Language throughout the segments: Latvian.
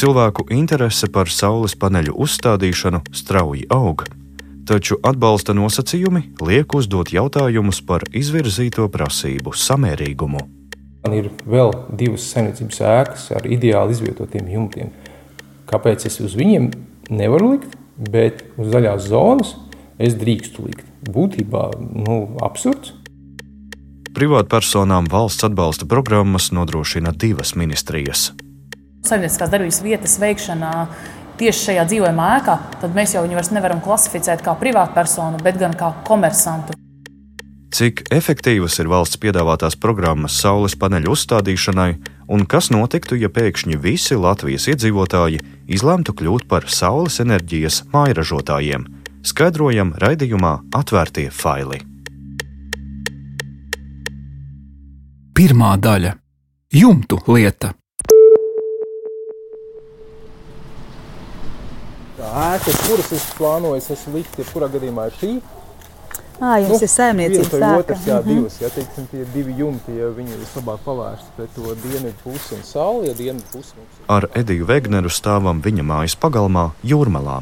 Cilvēku interese par saules paneļu uzstādīšanu strauji aug, taču atbalsta nosacījumi liek uzdot jautājumus par izvirzīto prasību samērīgumu. Man ir vēl divas saimniecības ēkas ar ideāli izvietotiem jumtiem. Kāpēc es uz viņiem nevaru likt, bet uz zaļās zonas es drīkstu likt? Būtībā nu, absurds. Privātpersonām valsts atbalsta programmas nodrošina divas ministrijas. Saimnieciskās darbības vietas veikšanā tieši šajā dzīvojamā ēkā, tad mēs jau viņu vairs nevaram klasificēt kā privātpersonu, bet gan kā komersantu. Cik efektīvas ir valsts piedāvātās programmas saules paneļu uzstādīšanai, un kas notiktu, ja pēkšņi visi Latvijas iedzīvotāji izlemtu kļūt par saules enerģijas mājražotājiem? Skaidrojam raidījumā Atvērtie faili. Pirmā daļa - jumtu lieta. Tā ēka, kuras es plānoju, es likt, jebkurā gadījumā ir šī. À, jums nu, ir saimniecības ēka. Otrs, jā, mhm. divas, ja teiksim, tie divi jumti, ja viņi vislabāk pavērsti pret to dienu pusi un sauli, ja dienu pusi mums ir. Ar Ediju Vegneru stāvam viņa mājas pagalmā Jūrmalā.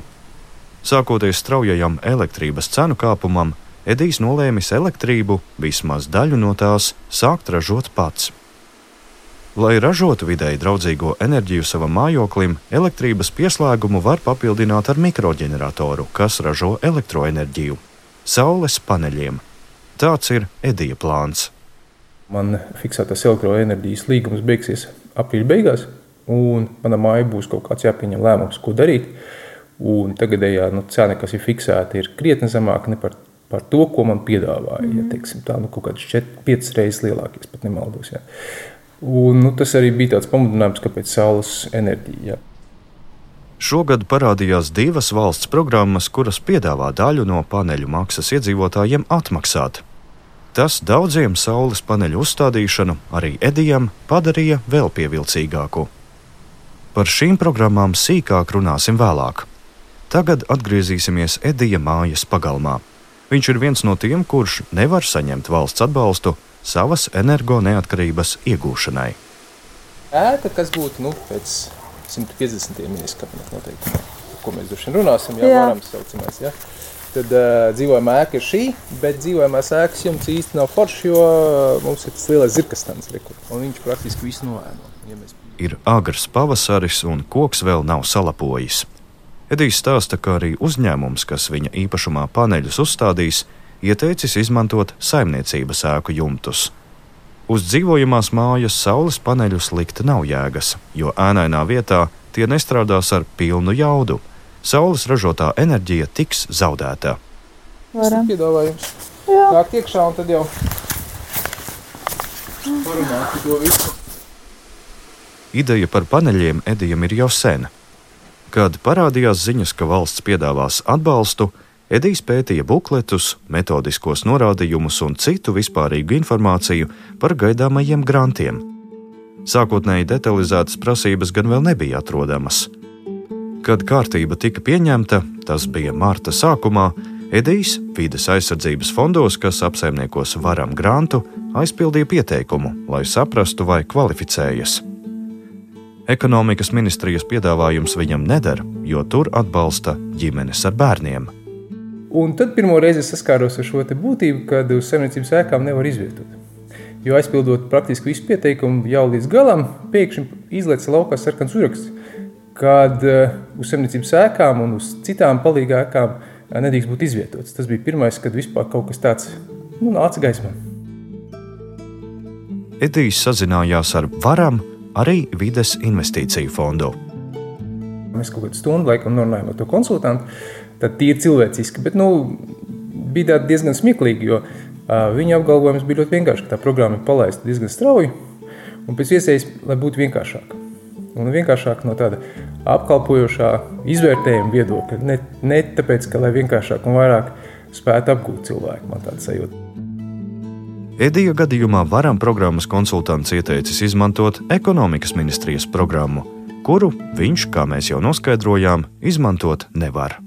Sākoties straujajam elektrības cenu kāpumam, Edijs nolēmis elektrību, vismaz daļu no tās, sākt ražot pats. Lai ražotu vidēji draudzīgo enerģiju savam mājoklim, elektrības pieslēgumu var papildināt ar mikroģeneratoru, kas ražo elektroenerģiju - saules paneļiem. Tāds ir Edija plāns. Man fiksētais elektroenerģijas līgums beigsies aprīļa beigās, un manā mājā būs kaut kāds jāpieņem lēmums, ko darīt. Un tagadējā nu, cena, kas ir fiksēta, ir krietni zemāka par par to, ko man piedāvāja. Mm. Ja, teiksim, tā nu, kaut kāds 5 reizes lielāks, ja pat nemaldos. Ja. Un, nu, tas arī bija tāds pamudinājums, kāpēc saules enerģija. Ja. Šogad parādījās divas valsts programmas, kuras piedāvā daļu no paneļu maksas iedzīvotājiem atmaksāt. Tas daudziem saules paneļu uzstādīšanu, arī Edijam, padarīja vēl pievilcīgāku. Par šīm programmām sīkāk runāsim vēlāk. Tagad atgriezīsimies Edija mājas pagalmā. Viņš ir viens no tiem, kurš nevar saņemt valsts atbalstu savas energoneatkarības iegūšanai. Ēka, kas būtu nu, pēc 150 ministru kabineta noteikumiem, par ko mēs droši vien runāsim, jā. varam saucamais. Ja? Tad uh, dzīvojamā ēka ir šī, bet dzīvojamās ēkas jums īsti nav foršs, jo mums ir tas lielais zirgastans, un viņš praktiski visu noēno. Ja mēs... Ir agrs pavasaris, un koks vēl nav salapojis. Edijs stāsta, ka arī uzņēmums, kas viņa īpašumā paneļus uzstādīs, ieteicis izmantot saimniecības ēku jumtus. Uz dzīvojamās mājas saules paneļus likt nav jēgas, jo ēnainā vietā tie nestrādās ar pilnu jaudu. Saules ražotā enerģija tiks zaudēta. Varam piedāvājums. Nāk iekšā un tad jau parunāt par to visu. Ideja par paneļiem Edijam ir jau sena. Kad parādījās ziņas, ka valsts piedāvās atbalstu, Edijs pētīja bukletus, metodiskos norādījumus un citu vispārīgu informāciju par gaidāmajiem grantiem. Sākotnēji detalizētas prasības gan vēl nebija atrodamas. Kad kārtība tika pieņemta, tas bija marta sākumā, Edijs vides aizsardzības fondos, kas apsaimniekos varam grantu, aizpildīja pieteikumu, lai saprastu, vai kvalificējas. Ekonomikas ministrijas piedāvājums viņam neder, jo tur atbalsta ģimenes ar bērniem. Un tad pirmo reizi saskāros ar šo būtību, kad uz saimniecības ēkām nevar izvietot. Jo aizpildot praktiski visu pieteikumu jau līdz galam, pēkšņi izlaiž laukā sarkans uzraksts, kad uh, uz saimniecības ēkām un uz citām palīgā ēkām uh, nedrīkst būt izvietots. Tas bija pirmais, kad vispār kaut kas tāds nu, nāca gaismā. Edijs sazinājās ar varam arī vides investīciju fondu. Mēs kaut kādu stundu laikam runājām ar to konsultantu. Tad tie ir cilvēciski, bet nu, bija diezgan smieklīgi, jo uh, viņa apgalvojums bija ļoti vienkāršs, ka tā programma ir palaista diezgan strauji un pēc iespējas, lai būtu vienkāršāka. Un vienkāršāk no tāda apkalpojošā izvērtējuma viedokļa. Ne, ne tāpēc, ka lai vienkāršāk un vairāk spētu apgūt cilvēku, man tāda sajūta. Edija gadījumā varam programmas konsultants ieteicis izmantot ekonomikas ministrijas programmu, kuru viņš, kā mēs jau noskaidrojām, izmantot nevar.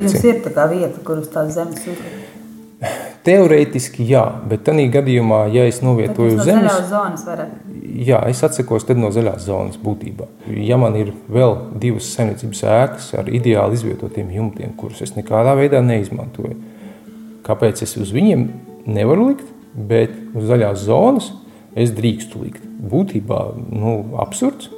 Jums ir tā vieta, kur uz tās zemes uzlikt? Teorētiski jā, bet tādā gadījumā, ja es novietoju no zemes, zonas varat. jā, es atsakos no zaļās zonas būtībā. Ja man ir vēl divas saimniecības ēkas ar ideāli izvietotiem jumtiem, kurus es nekādā veidā neizmantoju, kāpēc es uz viņiem nevaru likt, bet uz zaļās zonas es drīkstu likt? Būtībā nu, absurds.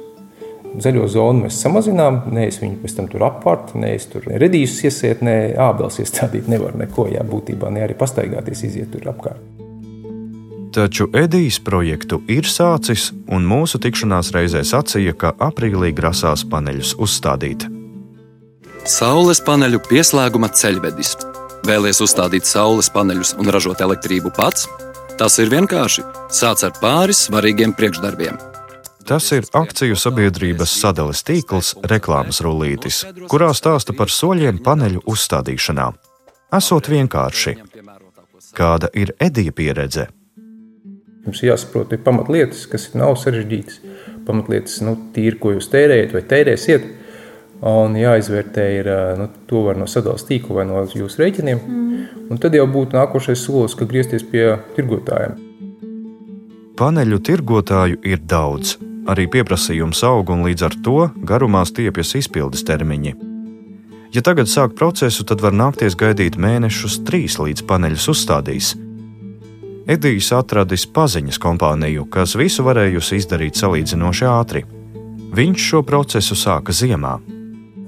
Zaļo zonu mēs samazinām, nevis viņu pēc tam tur apkārt, nevis tur redīšus iesiet, ne ābeles iestādīt nevar neko, jā, būtībā ne arī pastaigāties, iziet tur apkārt. Taču Edijs projektu ir sācis, un mūsu tikšanās reizē sacīja, ka aprīlī grasās paneļus uzstādīt. Saules paneļu pieslēguma ceļvedis. Vēlies uzstādīt saules paneļus un ražot elektrību pats? Tas ir vienkārši. Sāc ar pāris svarīgiem priekšdarbiem Tas ir akciju sabiedrības sadales tīkls, reklāmas rullītis, kurā stāsta par soļiem paneļu uzstādīšanā. Esot vienkārši. Kāda ir Edija pieredze? Mums jāsaprot, ir pamatlietas, kas nav sarežģītas. Pamatlietas, nu, tīri, ko jūs tērējat vai tērēsiet. Un jāizvērtē, ir, nu, to var no sadalījuma tīkla vai no jūsu rēķiniem. Mm. Un tad jau būtu nākošais solis, ka griezties pie tirgotājiem. Paneļu tirgotāju ir daudz, Arī pieprasījums aug un līdz ar to garumā stiepjas izpildes termiņi. Ja tagad sāk procesu, tad var nākties gaidīt mēnešus, trīs līdz paneļus uzstādīs. Edijs atradis paziņas kompāniju, kas visu varējusi izdarīt salīdzinoši ātri. Viņš šo procesu sāka ziemā.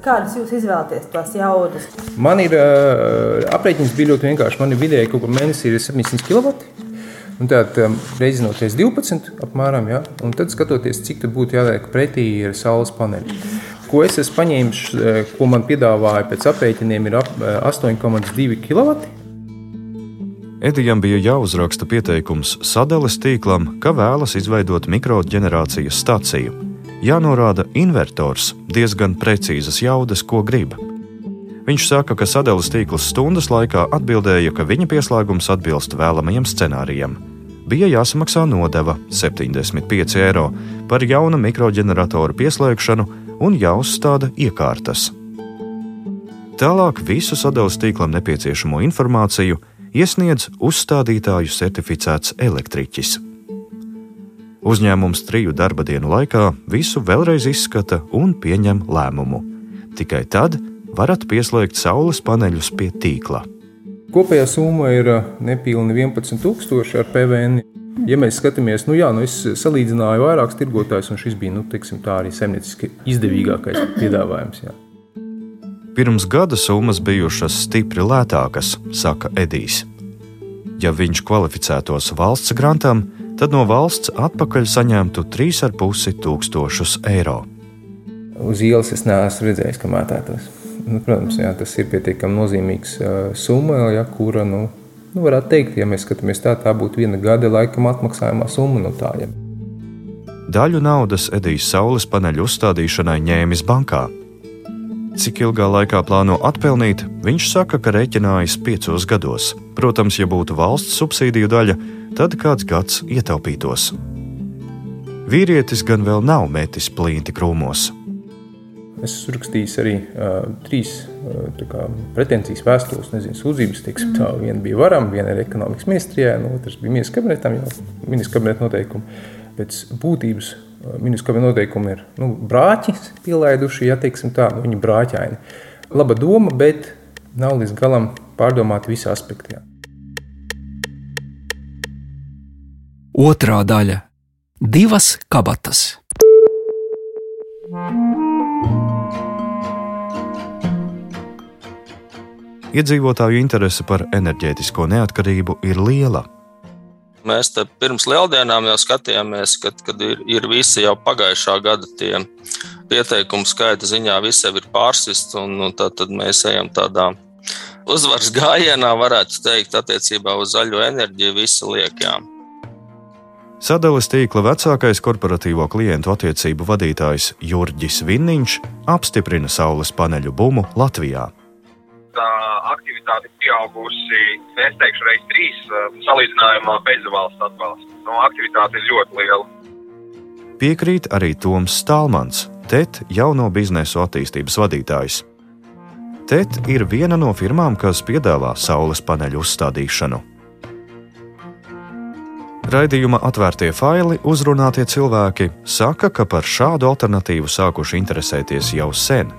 Kādas jūs izvēlaties tās jaudas? Man ir uh, aprēķins bija ļoti vienkārši. Man ir vidēji kaut kur mēnesī ir 700 kW. Un tad um, reizinoties 12, apmēram, ja, un tad skatoties, cik būtu jāliek pretī ir saules paneļi. Ko es esmu paņēmis, eh, ko man piedāvāja pēc aprēķiniem, ir 8,2 kW. Edijam bija jāuzraksta pieteikums sadales tīklam, ka vēlas izveidot mikroģenerācijas staciju. Jānorāda invertors, diezgan precīzas jaudas, ko grib. Viņš saka, ka sadales tīkls stundas laikā atbildēja, ka viņa pieslēgums atbilst vēlamajam scenārijam. Bija jāsamaksā nodeva 75 eiro par jaunu mikroģeneratoru pieslēgšanu un jāuzstāda iekārtas. Tālāk visu sadales tīklam nepieciešamo informāciju iesniedz uzstādītāju certificēts elektriķis. Uzņēmums triju darba dienu laikā visu vēlreiz izskata un pieņem lēmumu. Tikai tad, varat pieslēgt saules paneļus pie tīkla. Kopējā summa ir uh, nepilni 11,000 ar PVN. Ja mēs skatāmies, nu jā, nu es salīdzināju vairākus tirgotājus, un šis bija nu, teiksim, arī saimnieciski izdevīgākais piedāvājums. Jā. Pirms gada summas bijušas stipri lētākas, saka Edijs. Ja viņš kvalificētos valsts grantam, tad no valsts atpakaļ saņemtu 3,5 tūkstošus eiro. Uz ielas es neesmu redzējis, ka mētētos. Nu, protams, jā, tas ir pietiekami nozīmīgs summa, ja, kura, nu, nu, varētu teikt, ja mēs skatāmies tā, tā būtu viena gada laikam atmaksājumā summa no tā. Ja. Daļu naudas Edijs saules paneļu uzstādīšanai ņēmis bankā. Cik ilgā laikā plāno atpelnīt, viņš saka, ka rēķinājas piecos gados. Protams, ja būtu valsts subsīdiju daļa, tad kāds gads ietaupītos. Vīrietis gan vēl nav metis plīnti krūmos. Es esmu rakstījis arī uh, trīs uh, kā, pretenzijas vēstules, nezinu, sūdzības. Teiksim, tā, viena bija varam, viena ir ekonomikas ministrijai, no otras bija ministrs kabinetam, jau ministrs kabineta noteikumi. Pēc būtības ministrs kabineta noteikumi ir nu, brāķi pielaiduši, ja teiksim tā, nu, viņi brāķaini. Laba doma, bet nav līdz galam pārdomāti visi aspekti. Jā. Otrā daļa - divas kabatas. Iedzīvotāju interese par enerģētisko neatkarību ir liela. Mēs te pirms lieldienām jau skatījāmies, kad, kad ir, ir visi jau pagājušā gada tie pieteikumu skaita ziņā, visi ir pārsisti, un, un tad, tad mēs ejam tādā uzvaras gājienā, varētu teikt, attiecībā uz zaļo enerģiju, visi liekām. Sadales tīkla vecākais korporatīvo klientu attiecību vadītājs Jurģis Vinniņš apstiprina saules paneļu bumu Latvijā aktivitāte pieaugusi, es teikšu, reiz trīs salīdzinājumā bez valsts atbalsta. No, aktivitāte ir ļoti liela. Piekrīt arī Toms Stālmans, TET jauno biznesu attīstības vadītājs. TET ir viena no firmām, kas piedāvā saules paneļu uzstādīšanu. Raidījuma atvērtie faili, uzrunātie cilvēki saka, ka par šādu alternatīvu sākuši interesēties jau sen,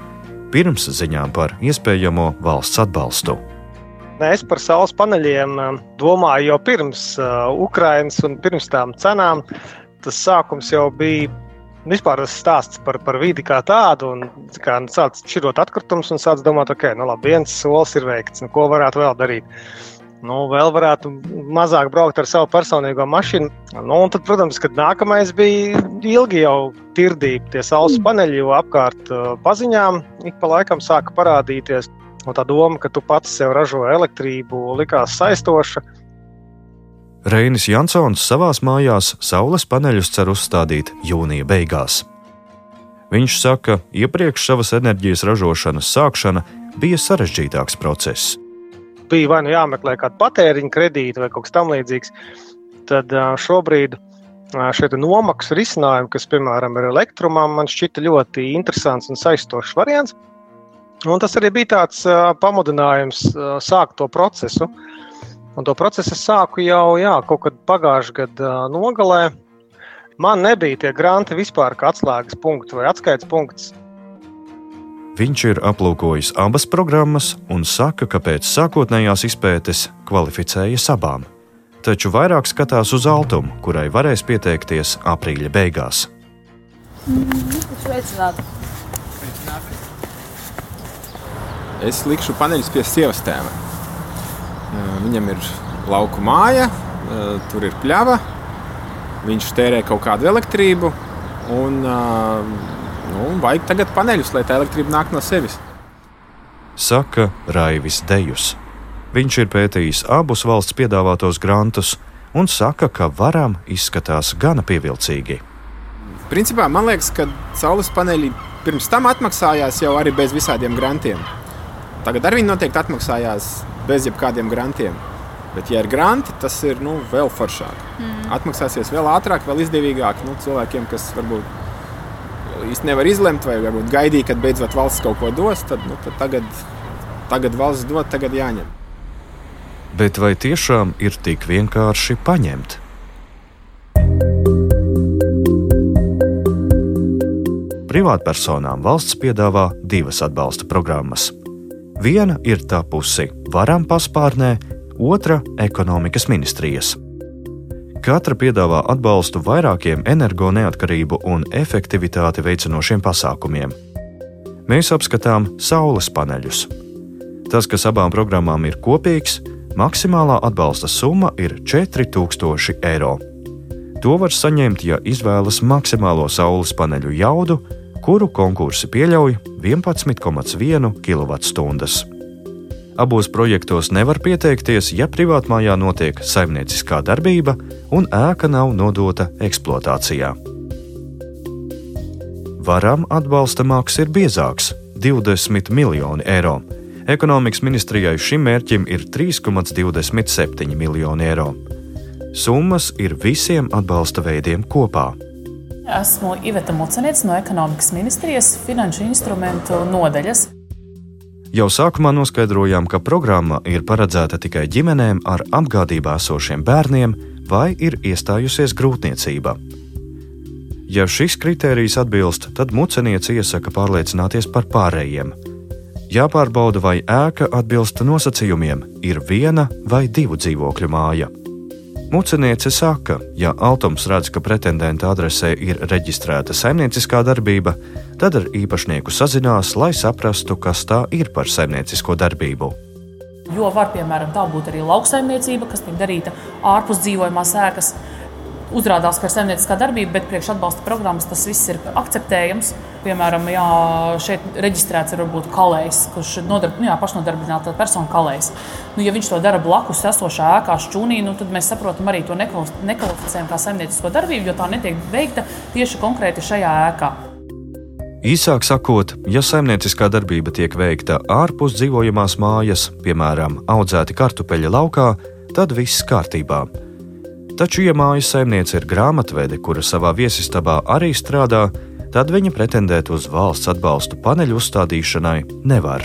pirms ziņām par iespējamo valsts atbalstu. Es par saules paneļiem eh, domāju jau pirms uh, Ukrainas un pirms tām cenām. Tas sākums jau bija vispār tas stāsts par, par vidi kā tādu. Un, kā nu, sāc šķirot atkritumus un sāc domāt, ok, nu labi, viens solis ir veikts, nu, ko varētu vēl darīt. Nu, vēl varētu mazāk braukt ar savu personīgo mašīnu. Nu, tad, protams, kad nākamais bija ilgi jau tirdīti tie saules paneļi, jo apkārt uh, paziņām ik pa laikam sāka parādīties. Un tā doma, ka tu pats sev ražo elektrību, likās saistoša. Reinis Jansons savās mājās saules paneļus cer uzstādīt jūnija beigās. Viņš saka, ka iepriekš savas enerģijas ražošanas sākšana bija sarežģītāks process. Bija vai nu jāmeklē kāda patēriņa kredīta vai kaut kas tamlīdzīgs, tad šobrīd šie nomaksu risinājumi, kas, piemēram, ir elektrumam, man šķita ļoti interesants un saistošs variants. Un tas arī bija tāds pamudinājums sākt to procesu. Un to procesu es sāku jau jā, kaut kad pagājušā gada nogalē. Man nebija tie granti vispār kā atslēgas punkts vai atskaites punkts. Viņš ir aplūkojis abas programmas un saka, ka pēc sākotnējās izpētes kvalificējas abām. Taču vairāk skatās uz Altumu, kurai varēs pieteikties aprīļa beigās. Es likšu paneļus pie sievas tēma. Viņam ir lauku māja, tur ir pļava, viņš tērē kaut kādu elektrību. Un, nu, vajag tagad paneļus, lai tā elektrība nāk no sevis. Saka Raivis Dejus. Viņš ir pētījis abus valsts piedāvātos grantus un saka, ka varam izskatās gana pievilcīgi. Principā man liekas, ka saules paneļi pirms tam atmaksājās jau arī bez visādiem grantiem. Tagad arī viņi noteikti atmaksājās bez jebkādiem grantiem. Bet, ja ir granti, tas ir nu, vēl foršāk. Mm. Atmaksāsies vēl ātrāk, vēl izdevīgāk nu, cilvēkiem, kas varbūt īsti nevar izlemt, vai varbūt gaidīja, kad beidzot valsts kaut ko dos. Tad, nu, tad tagad, tagad valsts dod, tagad jāņem. Bet vai tiešām ir tik vienkārši paņemt? Privātpersonām valsts piedāvā divas atbalsta programmas Viena ir tapusi varam paspārnē, otra - ekonomikas ministrijas. Katra piedāvā atbalstu vairākiem energo neatkarību un efektivitāti veicinošiem pasākumiem. Mēs apskatām saules paneļus. Tas, kas abām programmām ir kopīgs, maksimālā atbalsta summa ir 4000 eiro. To var saņemt, ja izvēlas maksimālo saules paneļu jaudu kuru konkursi pieļauj 11,1 kWh. Abos projektos nevar pieteikties, ja privātmājā notiek saimnieciskā darbība un ēka nav nodota eksploatācijā. Varam atbalsta māksls ir biezāks - 20 miljoni eiro. Ekonomikas ministrijai šim mērķim ir 3,27 miljoni eiro. Summas ir visiem atbalsta veidiem kopā. Esmu Iveta Mucenieca no ekonomikas ministrijas finanšu instrumentu nodaļas. Jau sākumā noskaidrojām, ka programma ir paredzēta tikai ģimenēm ar apgādībā esošiem bērniem vai ir iestājusies grūtniecība. Ja šis kritērijs atbilst, tad muceniece iesaka pārliecināties par pārējiem. Jāpārbauda, vai ēka atbilst nosacījumiem, ir viena vai divu dzīvokļu māja. Muceniece saka, ja Altums redz, ka pretendenta adresē ir reģistrēta saimnieciskā darbība, tad ar īpašnieku sazinās, lai saprastu, kas tā ir par saimniecisko darbību. Jo var, piemēram, tā būt arī lauksaimniecība, kas tiek darīta ārpus dzīvojamās ēkas uzrādās, ir saimnieciskā darbība, bet priekš atbalsta programmas tas viss ir akceptējams. Piemēram, jā, šeit reģistrēts ir varbūt kalējs, kurš nodarb, nu, jā, pašnodarbināta persona kalējs. Nu, ja viņš to dara blakus esošā ēkā šķūnī, nu, tad mēs saprotam arī to nekvalificējam kā saimniecisko darbību, jo tā netiek veikta tieši konkrēti šajā ēkā. Īsāk sakot, ja saimnieciskā darbība tiek veikta ārpus dzīvojamās mājas, piemēram, audzēti kartupeļi laukā, tad viss kārtībā. Taču, ja mājas saimniece ir grāmatvede, kura savā viesistabā arī strādā, tad viņa pretendēt uz valsts atbalstu paneļu uzstādīšanai nevar.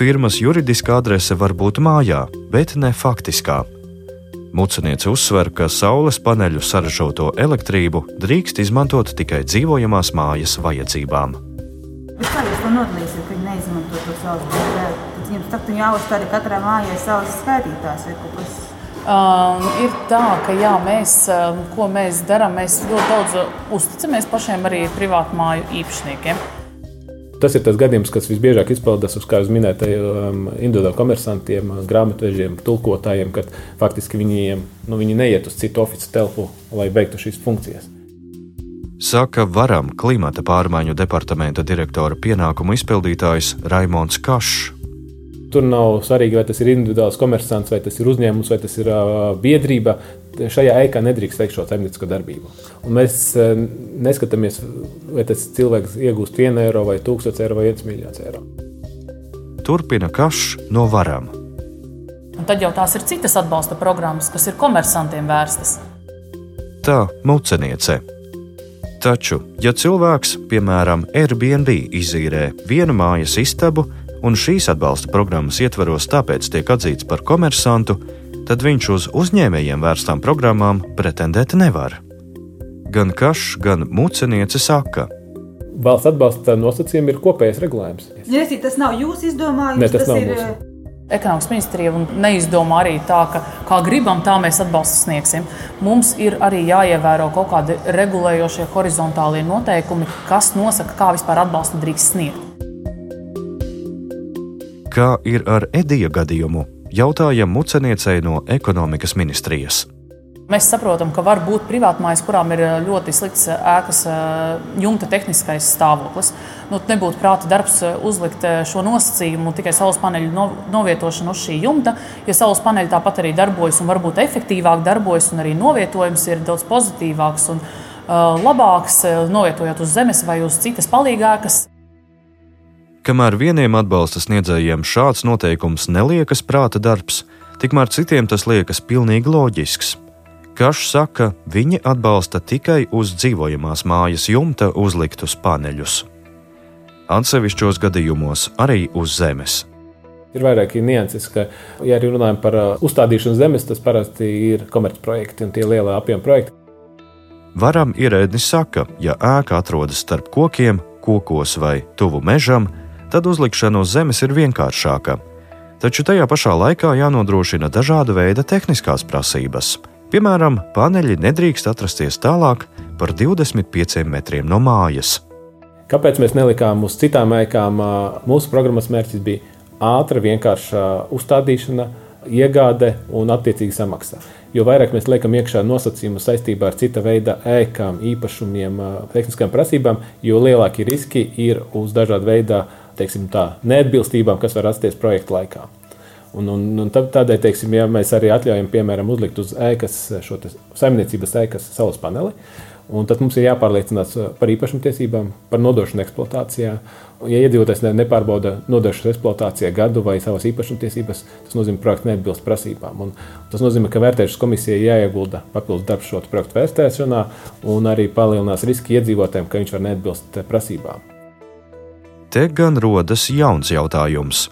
Firmas juridiskā adrese var būt mājā, bet ne faktiskā. Muceniece uzsver, ka saules paneļu saražoto elektrību drīkst izmantot tikai dzīvojamās mājas vajadzībām. Kā jūs to nodalīsiet, ka viņi neizmanto to saules paneļu? Tad jums tagad jāuzstāda katrai mājai saules skaitītājs vai kaut kas. Um, ir tā, ka jā, mēs, um, ko mēs darām, mēs ļoti daudz uzticamies pašiem arī privātu māju īpašniekiem. Tas ir tas gadījums, kas visbiežāk izpaužas uz, kā jūs minējāt, um, individuāliem komersantiem, grāmatvežiem, tulkotājiem, kad faktiski viņiem, nu, viņi neiet uz citu oficiālu telpu, lai veiktu šīs funkcijas. Saka Varam klimata pārmaiņu departamenta direktora pienākumu izpildītājs Raimons Kašs. Tur nav svarīgi, vai tas ir individuāls komersants, vai tas ir uzņēmums, vai tas ir uh, biedrība. Šajā ēkā nedrīkst veikt šo saimniecisko darbību. Un mēs uh, neskatāmies, vai tas cilvēks iegūst 1 eiro, vai 1000 eiro, vai 1 miljonus eiro. Turpina Kašs no Varam. Un tad jau tās ir citas atbalsta programmas, kas ir komersantiem vērstas. Tā muceniece. Taču, ja cilvēks, piemēram, Airbnb izīrē vienu mājas istabu, un šīs atbalsta programmas ietvaros tāpēc tiek atzīts par komersantu, tad viņš uz uzņēmējiem vērstām programmām pretendēt nevar. Gan Kašs, gan Muceniece saka, Valsts atbalsta nosacījumi ir kopējais regulējums. Ja tas nav jūsu izdomājums, Ne, tas nav ir. mūsu. Ekonomikas ministrija neizdomā arī tā, ka kā gribam, tā mēs atbalstu sniegsim. Mums ir arī jāievēro kaut kādi regulējošie horizontālie noteikumi, kas nosaka, kā vispār atbalstu drīkst sniegt. Kā ir ar Edija gadījumu, jautājam Muceniecei no ekonomikas ministrijas. Mēs saprotam, ka var būt privātmājas, kurām ir eh, ļoti slikts eh, ēkas eh, jumta tehniskais stāvoklis. Nu, nebūtu prāta darbs uzlikt šo nosacījumu tikai saules paneļu no, novietošanu uz šī jumta. Ja saules paneļi tāpat arī darbojas un varbūt efektīvāk darbojas, un arī novietojums ir daudz pozitīvāks un labāks, novietojot uz zemes vai uz citas palīgākas. Kamēr vieniem atbalsta sniedzējiem šāds noteikums neliekas prāta darbs, tikmēr citiem tas liekas pilnīgi loģisks. Kašs saka, viņi atbalsta tikai uz dzīvojamās mājas jumta uzliktus paneļus. Atsevišķos gadījumos arī uz zemes. Ir vairāki nianses, ka, ja arī runājam par uh, uzstādīšanu zemes, tas parasti ir komercprojekti un tie lielie apjomi projekti. Varam ierēdnis saka, ja ēka atrodas starp kokiem, kokos vai tuvu mežam, tad uzlikšana uz zemes ir vienkāršāka. Taču tajā pašā laikā jānodrošina dažāda veida tehniskās prasības. Piemēram, paneļi nedrīkst atrasties tālāk par 25 metriem no mājas. Kāpēc mēs nelikām uz citām ēkām? Mūsu programmas mērķis bija ātra, vienkārša uzstādīšana, iegāde un attiecīga samaksa. Jo vairāk mēs liekam iekšā nosacījumus saistībā ar cita veida ēkām, īpašumiem, tehniskām prasībām, jo lielāki riski ir uz dažādu veidu teiksim, tā, neatbilstībām, kas var rasties projekta laikā. Un, un, un tā- tādēļ, teiksim, ja mēs arī atļaujam, piemēram, uzlikt uz ēkas šo saimniecības ēkas saules paneli, tad mums ir jāpārliecinās par īpašumtiesībām, par nodošanu eksploatācijā. Ja iedzīvotājs ne- nepārbauda nodošanas eksploatācijā gadu vai savas īpašumtiesības, tas nozīmē, ka projekts neatbilst prasībām. Un tas nozīmē, ka vērtēšanas komisijai jāiegulda papildus darbs šo projektu vērtēšanā un arī palielinās riski iedzīvotājiem, ka viņš var neatbilst eh, prasībām. Te gan rodas jauns jautājums.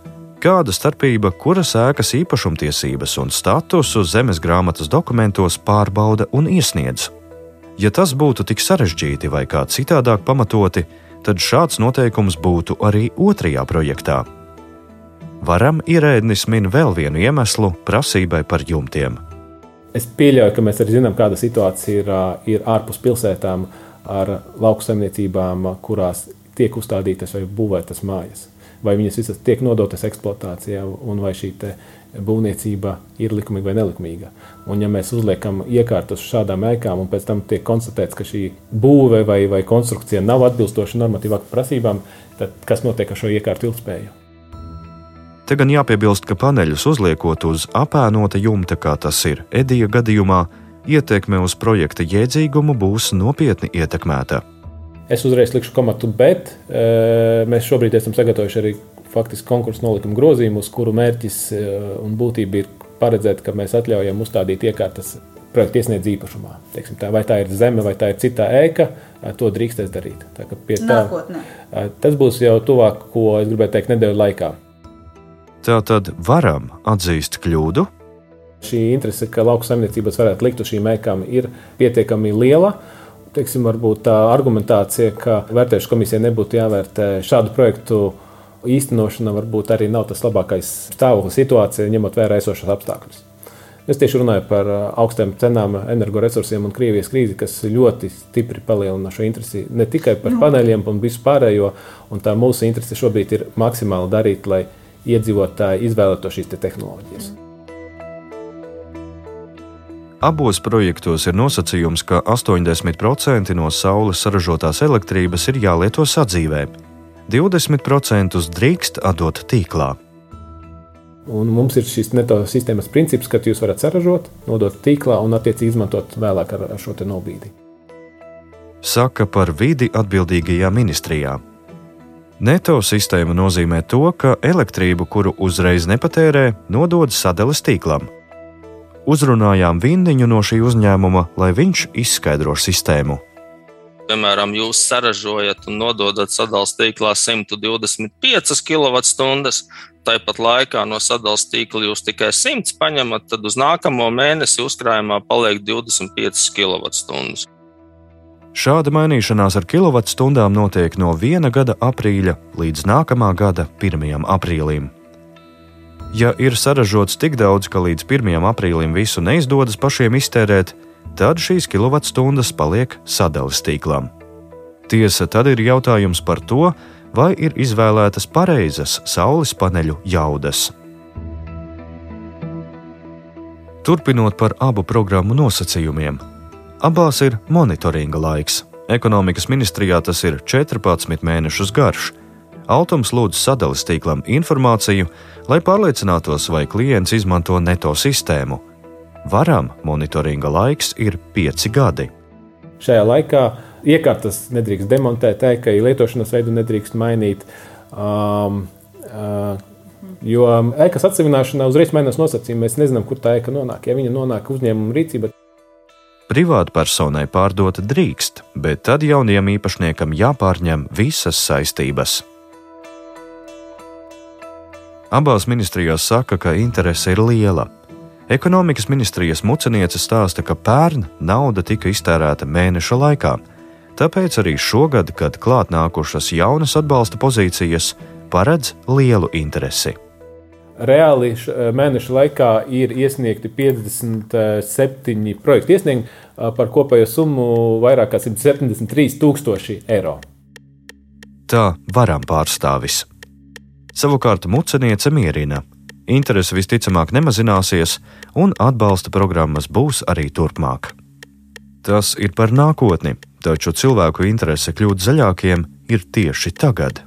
Kāda starpība, kuras ēkas īpašumtiesības un statusu zemes grāmatas dokumentos pārbauda un iesniedz? Ja tas būtu tik sarežģīti vai kā citādāk pamatoti, tad šāds noteikums būtu arī otrajā projektā. Varam ierēdnis min vēl vienu iemeslu prasībai par jumtiem. Es pieļauju, ka mēs arī zinām, kāda situācija ir, ir ārpus pilsētām ar lauksaimniecībām, kurās tiek uzstādītas vai būvētas mājas. Vai viņas visas tiek nodotas eksploatācijā, un vai šī būvniecība ir likumīga vai nelikumīga. Un, ja mēs uzliekam iekārtas šādām ēkām, un pēc tam tiek konstatēts, ka šī būve vai, vai konstrukcija nav atbilstoša normatīvām prasībām, tad kas notiek ar šo iekārtu ilgspēju? Te gan jāpiebilst, ka paneļus uzliekot uz apēnota jumta, kā tas ir Edija gadījumā, ietekme uz projekta jēdzīgumu būs nopietni ietekmēta. Es uzreiz likšu komatu, bet e, mēs šobrīd esam sagatavojuši arī faktiski konkursu nolikumu grozījumu, uz kuru mērķis e, un būtība ir paredzēt, ka mēs atļaujam uzstādīt iekārtas projekta iesniedz īpašumā. Teiksim, tā, vai tā ir zeme, vai tā ir citā ēka, e, to drīkstēs darīt. Tā, tā, Nākotnē. e, tas būs jau tuvāk, ko es gribēju teikt, nedēļu laikā. Tā tad varam atzīst kļūdu, Šī interese, ka lauksaimniecības varētu likt uz šīm ēkām, ir pietiekami liela. Teiksim, varbūt tā argumentācija, ka vērtēšanas komisija nebūtu jāvērtē šādu projektu īstenošana, varbūt arī nav tas labākais stāvoklis situācijā, ņemot vērā esošos apstākļus. Es tieši runāju par uh, augstām cenām, energoresursiem un Krievijas krīzi, kas ļoti stipri palielina šo interesi ne tikai par nu. paneļiem un visu pārējo. Un tā mūsu interese šobrīd ir maksimāli darīt, lai iedzīvotāji izvēlētos šīs te tehnoloģijas. Abos projektos ir nosacījums, ka 80% no saules saražotās elektrības ir jālieto sadzīvē, 20% drīkst atdot tīklā. Un mums ir šis sistēmas princips, ka jūs varat saražot, nodot tīklā un attiecīgi izmantot vēlāk ar šo nobīdi. Saka par vidi atbildīgajā ministrijā. Neto sistēma nozīmē to, ka elektrību, kuru uzreiz nepatērē, nodod sadales tīklam. Uzrunājām Vindiņu no šī uzņēmuma, lai viņš izskaidro sistēmu. Piemēram, jūs saražojat un nododat sadalījuma tīklā 125 kWh, tāpat laikā no sadalījuma tīkla jūs tikai 100 paņemat, tad uz nākamo mēnesi uzkrājumā paliek 25 kWh. Šāda mainīšanās ar kilovatstundām notiek no viena gada aprīļa līdz nākamā gada 1. aprīlim. Ja ir saražots tik daudz, ka līdz 1. aprīlim visu neizdodas pašiem iztērēt, tad šīs kilovatstundas paliek sadales tīklam. Tiesa, tad ir jautājums par to, vai ir izvēlētas pareizas saules paneļu jaudas. Turpinot par abu programmu nosacījumiem, abās ir monitoringa laiks. Ekonomikas ministrijā tas ir 14 mēnešus garš. Altums lūdz sadales tīklam informāciju, lai pārliecinātos, vai klients izmanto neto sistēmu, Varam monitoringa laiks ir pieci gadi. Šajā laikā iekārtas nedrīkst demontēt, ēkai lietošanas veidu nedrīkst mainīt. Um, uh, Jo ēkas atsevināšanā uzreiz mainās nosacījumi. Mēs nezinām, kur tā ēka nonāk. Ja viņa nonāk uzņēmuma rīcībā, Privātpersonai pārdot drīkst, bet tad jaunajam īpašniekam jāpārņem visas saistības. Abās ministrijās saka, ka interese ir liela. Ekonomikas ministrijas muceniece stāsta, ka pērn nauda tika iztērēta mēneša laikā, tāpēc arī šogad, kad klāt nākušas jaunas atbalsta pozīcijas, paredz lielu interesi. Reāli mēneša laikā ir iesniegti 57 projektu iesniegumi par kopējo summu vairāk kā 173 tūkstoši eiro. Tā varam pārstāvis. Savukārt muceniece mierina, interese visticamāk nemazināsies, un atbalsta programmas būs arī turpmāk. Tas ir par nākotni, taču cilvēku interese kļūt zaļākiem ir tieši tagad.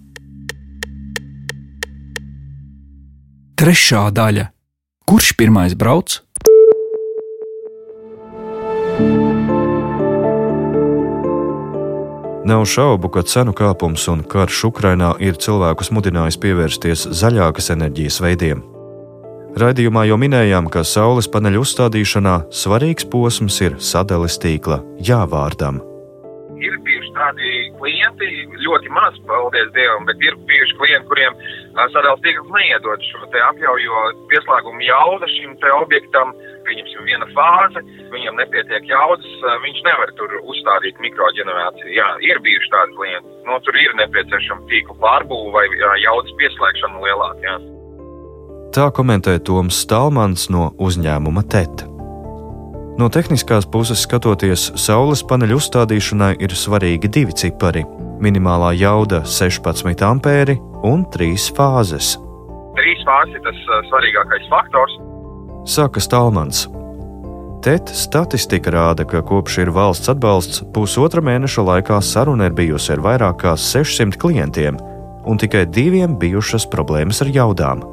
Trešā daļa. Kurš pirmais brauc? Nav šaubu, ka cenu kāpums un karš Ukrainā ir cilvēkus mudinājis pievērsties zaļākas enerģijas veidiem. Raidījumā jau minējām, ka saules paneļu uzstādīšanā svarīgs posms ir sadales tīkla jāvārdam. Ir bijuši tādi klienti, ļoti maz, paldies Dievam, bet ir bijuši klienti, kuriem sadales tīkls neiedod šo apļauju, jo pieslēguma jauda šim objektam, pieņemsim, viena fāze, viņam nepietiek jaudas, viņš nevar tur uzstādīt mikroģenerāciju. Jā, ir bijuši tādi klienti. No, tur ir nepieciešama tīkla pārbūve vai jaudas pieslēgšana lielāka. Jā. Tā komentē Toms Stalmans no uzņēmuma TET. No tehniskās puses skatoties, saules paneļu uzstādīšanai ir svarīgi divi cipari - minimālā jauda 16 ampēri un 3 fāzes. Trīs fāzes ir tas svarīgākais faktors. Saka Stalmans. TET statistika rāda, ka kopš ir valsts atbalsts, pusotra mēneša laikā saruna ir bijusi ar vairāk kā 600 klientiem, un tikai diviem bijušas problēmas ar jaudām.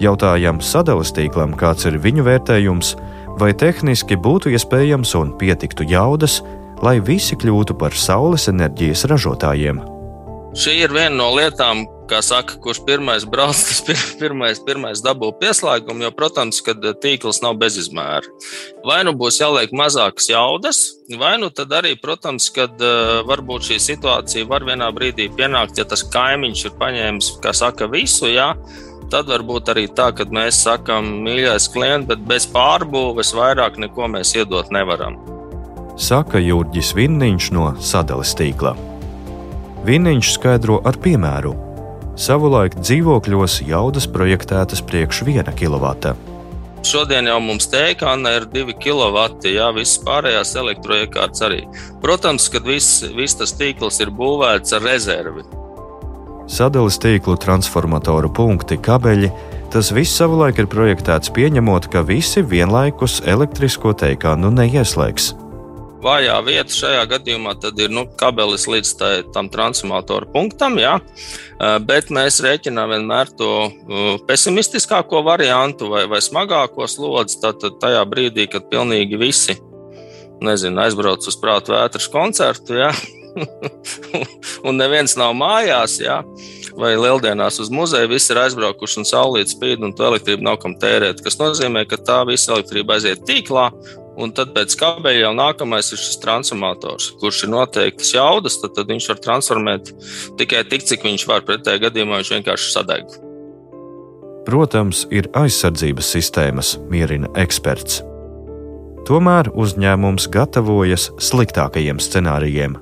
Jautājam sadales tīklam, kāds ir viņu vērtējums, vai tehniski būtu iespējams un pietiktu jaudas, lai visi kļūtu par saules enerģijas ražotājiem. Šī ir viena no lietām, kā saka, kurš pirmais brauc, tas pirmais, pirmais dabū pieslēgumu, jo, protams, ka tīkls nav bezizmēra. Vai nu būs jāliek mazākas jaudas, vai nu tad arī, protams, kad uh, varbūt šī situācija var vienā brīdī pienākt, ja tas kaimiņš ir paņēmis, kā saka, visu, jā, Tad var būt arī tā, ka mēs sakām, mīļais klients, bet bez pārbūves vairāk neko mēs iedot nevaram. Saka Jurģis Vinniņš no sadales tīkla. Vinniņš skaidro ar piemēru. Savulaik dzīvokļos jaudas projektētas priekš 1 kW. Šodien jau mums tēkāna ir 2 kW, jā, visas pārējās elektroiekārtas arī. Protams, ka viss vis tas tīkls ir būvēts ar rezervi. Sadales tīklu transformatoru punkti, kabeļi. Tas viss savulaik ir projektēts pieņemot, ka visi vienlaikus elektrisko teikānu neieslēgs. Vājā vieta šajā gadījumā ir nu, kabelis līdz tai, tam transformatoru punktam, jā. bet mēs rēķinām vienmēr to pesimistiskāko variantu vai, vai smagāko slodzi. Tad tajā brīdī, kad pilnīgi visi nezinu, aizbrauc uz prātu vētras koncertu, jā, un neviens nav mājās, jā, vai lieldienās uz muzeju, visi ir aizbraukuši un saulīt spīd, un to elektrību nav kam tērēt. Tas nozīmē, ka tā visa elektrība aiziet tīklā, un tad pēc kabeļa jau nākamais ir šis transformators, kurš ir noteiktas jaudas, tad, tad viņš var transformēt tikai tik, cik viņš var. Pretējā gadījumā viņš vienkārši sadeg. Protams, ir aizsardzības sistēmas, mierina eksperts. Tomēr uzņēmums gatavojas sliktākajiem scenārijiem.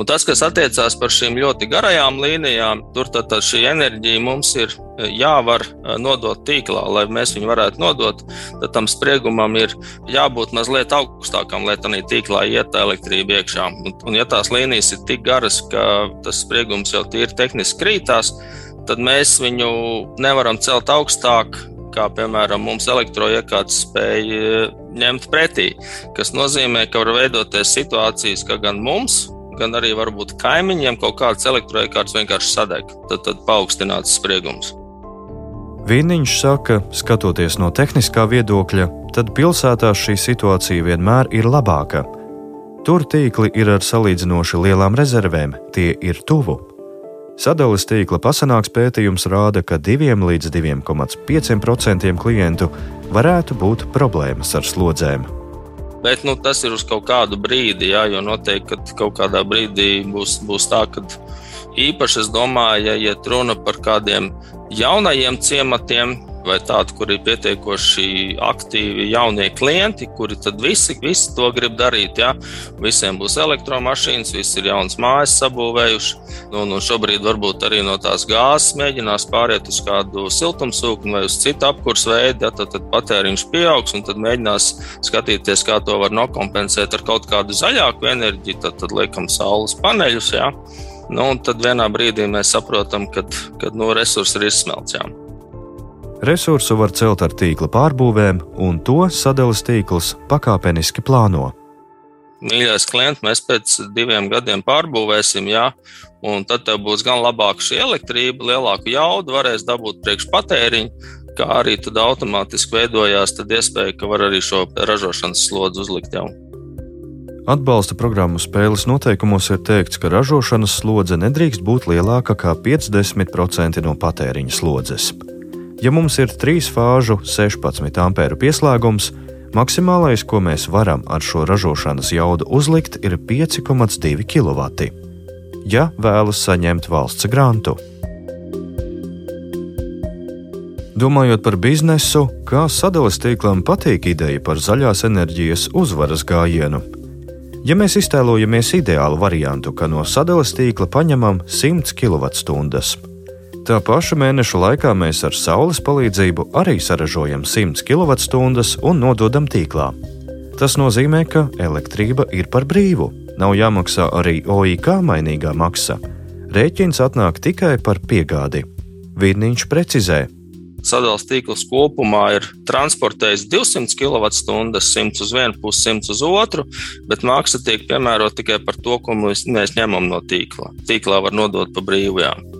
Un tas, kas attiecās par šīm ļoti garajām līnijām, tur tad, tad šī enerģija mums ir e, jāvar e, nodot tīklā, lai mēs viņu varētu nodot. Tad tam spriegumam ir jābūt mazliet augstākam, lai tā tīklā iet elektrība iekšā. Un, un ja tās līnijas ir tik garas, ka tas spriegums jau tīri tehniski krītās, tad mēs viņu nevaram celt augstāk, kā piemēram mums elektroiekārtas spēja e, ņemt pretī. Tas nozīmē, ka var veidoties situācijas, ka gan mums, gan arī varbūt kaimiņiem kaut kāds elektroekārts vienkārši sadeg. Tad, tad paaugstināts spriegums. Vīniņš saka, skatoties no tehniskā viedokļa, tad pilsētās šī situācija vienmēr ir labāka. Tur tīkli ir ar salīdzinoši lielām rezervēm, tie ir tuvu. Sadales tīkla pasanāks pētījums rāda, ka 2 līdz 2,5% klientu varētu būt problēmas ar slodzēm. Bet nu, tas ir uz kaut kādu brīdi, jā, jo noteikti kaut kādā brīdī būs, būs tā, ka īpaši es domāju, ja iet runa par kādiem jaunajiem ciematiem, vai tādi, kur ir pietiekoši aktīvi jaunie klienti, kuri tad visi, visi to grib darīt. Ja? Visiem būs elektromašīnas, visi ir jaunas mājas sabūvējuši. Nu, nu šobrīd varbūt arī no tās gāzes mēģinās pāriet uz kādu siltumsūkni vai uz citu apkursu veidu, ja? tad, tad patēriņš pieaugs un tad mēģinās skatīties, kā to var nokompensēt ar kaut kādu zaļāku enerģiju, tad, tad liekam saules paneļus. Ja? Nu, tad vienā brīdī mēs saprotam, ka nu, resursi ir izsmelts. Jā. Resursu var celt ar tīkla pārbūvēm, un to sadales tīkls pakāpeniski plāno. Mīļais klients, mēs pēc diviem gadiem pārbūvēsim, jā, un tad tev būs gan labāka šī elektrība, lielāku jaudu, varēs dabūt priekšpatēriņu, kā arī tad automātiski veidojās iespēja, ka var arī šo ražošanas slodzi uzlikt jau. Atbalsta programmu spēles noteikumos ir teikts, ka ražošanas slodze nedrīkst būt lielāka kā 50% no patēriņa slodzes. Ja mums ir trīs fāžu 16 ampēru pieslēgums, maksimālais, ko mēs varam ar šo ražošanas jaudu uzlikt, ir 5,2 kW. Ja vēlas saņemt valsts grantu. Domājot par biznesu, kā sadales tīklam patīk ideja par zaļās enerģijas uzvaras gājienu. Ja mēs iztēlojamies ideālu variantu, ka no sadales tīkla paņemam 100 kWh, Tā paša mēneša laikā mēs ar saules palīdzību arī saražojam 100 kWh un nododam tīklā. Tas nozīmē, ka elektrība ir par brīvu, nav jāmaksā arī OIK mainīgā maksa. Rēķins atnāk tikai par piegādi. Vīrniņš precizē, Sadalījums tīkls kopumā ir transportējis 200 kWh, 100 uz vienu pusi, 100 uz otru, bet maksa tiek piemērota tikai par to, ko mēs, mēs ņemam no tīkla. Tīklā var nodot pa brīvajām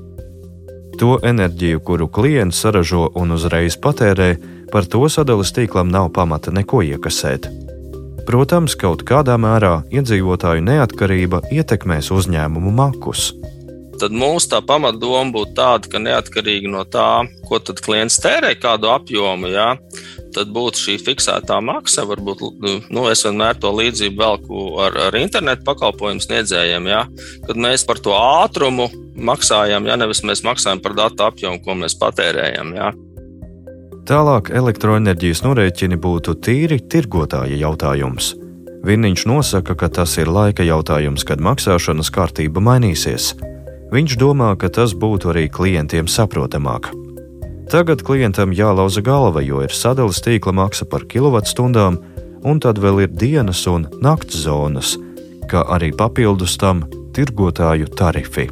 to enerģiju, kuru klients saražo un uzreiz patērē, par to sadales tīklam nav pamata neko iekasēt. Protams, kaut kādā mērā iedzīvotāju neatkarība ietekmēs uzņēmumu makus. Tad mūsu tā pamatdoma būtu tāda, ka neatkarīgi no tā, ko klients tērē, kādu apjomu, jā, tad būtu šī fiksētā maksa. Varbūt nu, es vienmēr to līdzību velku ar, ar internetu pakalpojumu sniedzējiem, jā, kad mēs par to ātrumu maksājam, ja nevis mēs maksājam par datu apjomu, ko mēs patērējam. Jā. Tālāk elektroenerģijas norēķini būtu tīri tirgotāja jautājums. Viņš nosaka, ka tas ir laika jautājums, kad maksāšanas kārtība mainīsies. Viņš domā, ka tas būtu arī klientiem saprotamāk. Tagad klientam jālauza galva, jo ir sadales tīkla maksa par kilovatstundām, un tad vēl ir dienas un nakts zonas, kā arī papildus tam tirgotāju tarifi.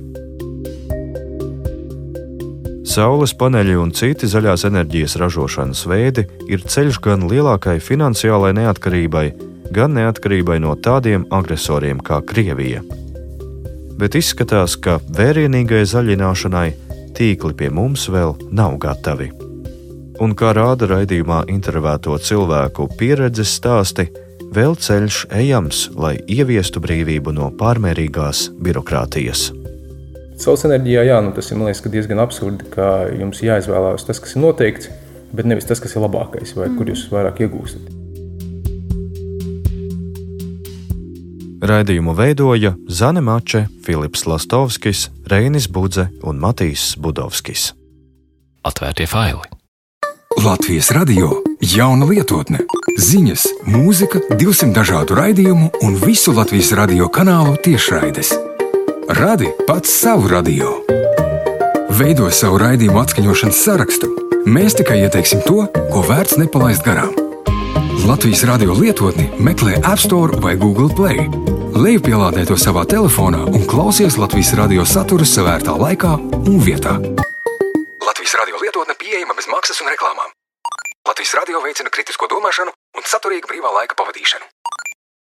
Saules paneļi un citi zaļās enerģijas ražošanas veidi ir ceļš gan lielākai finansiālai neatkarībai, gan neatkarībai no tādiem agresoriem kā Krievija. Bet izskatās, ka vērienīgai zaļināšanai tīkli pie mums vēl nav gatavi. Un kā rāda raidījumā intervēto cilvēku pieredzes stāsti, vēl ceļš ejams, lai ieviestu brīvību no pārmērīgās birokrātijas. Saules enerģijā, jā, nu, tas ir liekas, diezgan absurdi, ka jums jāizvēlās tas, kas ir noteikts, bet nevis tas, kas ir labākais, vai mm. kur jūs vairāk iegūstat. Raidījumu veidoja Zane Mače, Filips Lastovskis, Reinis Budze un Matīs Budovskis. Atvērtie faili! Latvijas radio jauna lietotne, ziņas, mūzika, 200 dažādu raidījumu un visu Latvijas radio kanālu tiešraides Radi pats savu radio. Veido savu raidījumu atskaņošanas sarakstu. Mēs tikai ieteiksim to, ko vērts nepalaist garām. Latvijas radio lietotni meklē App Store vai Google Play. Lejupielādē to savā telefonā un klausies Latvijas radio saturu savērtā laikā un vietā. Latvijas radio lietotne pieejama bez maksas un reklāmām. Latvijas radio veicina kritisko domāšanu un saturīgu brīvā laika pavadīšanu.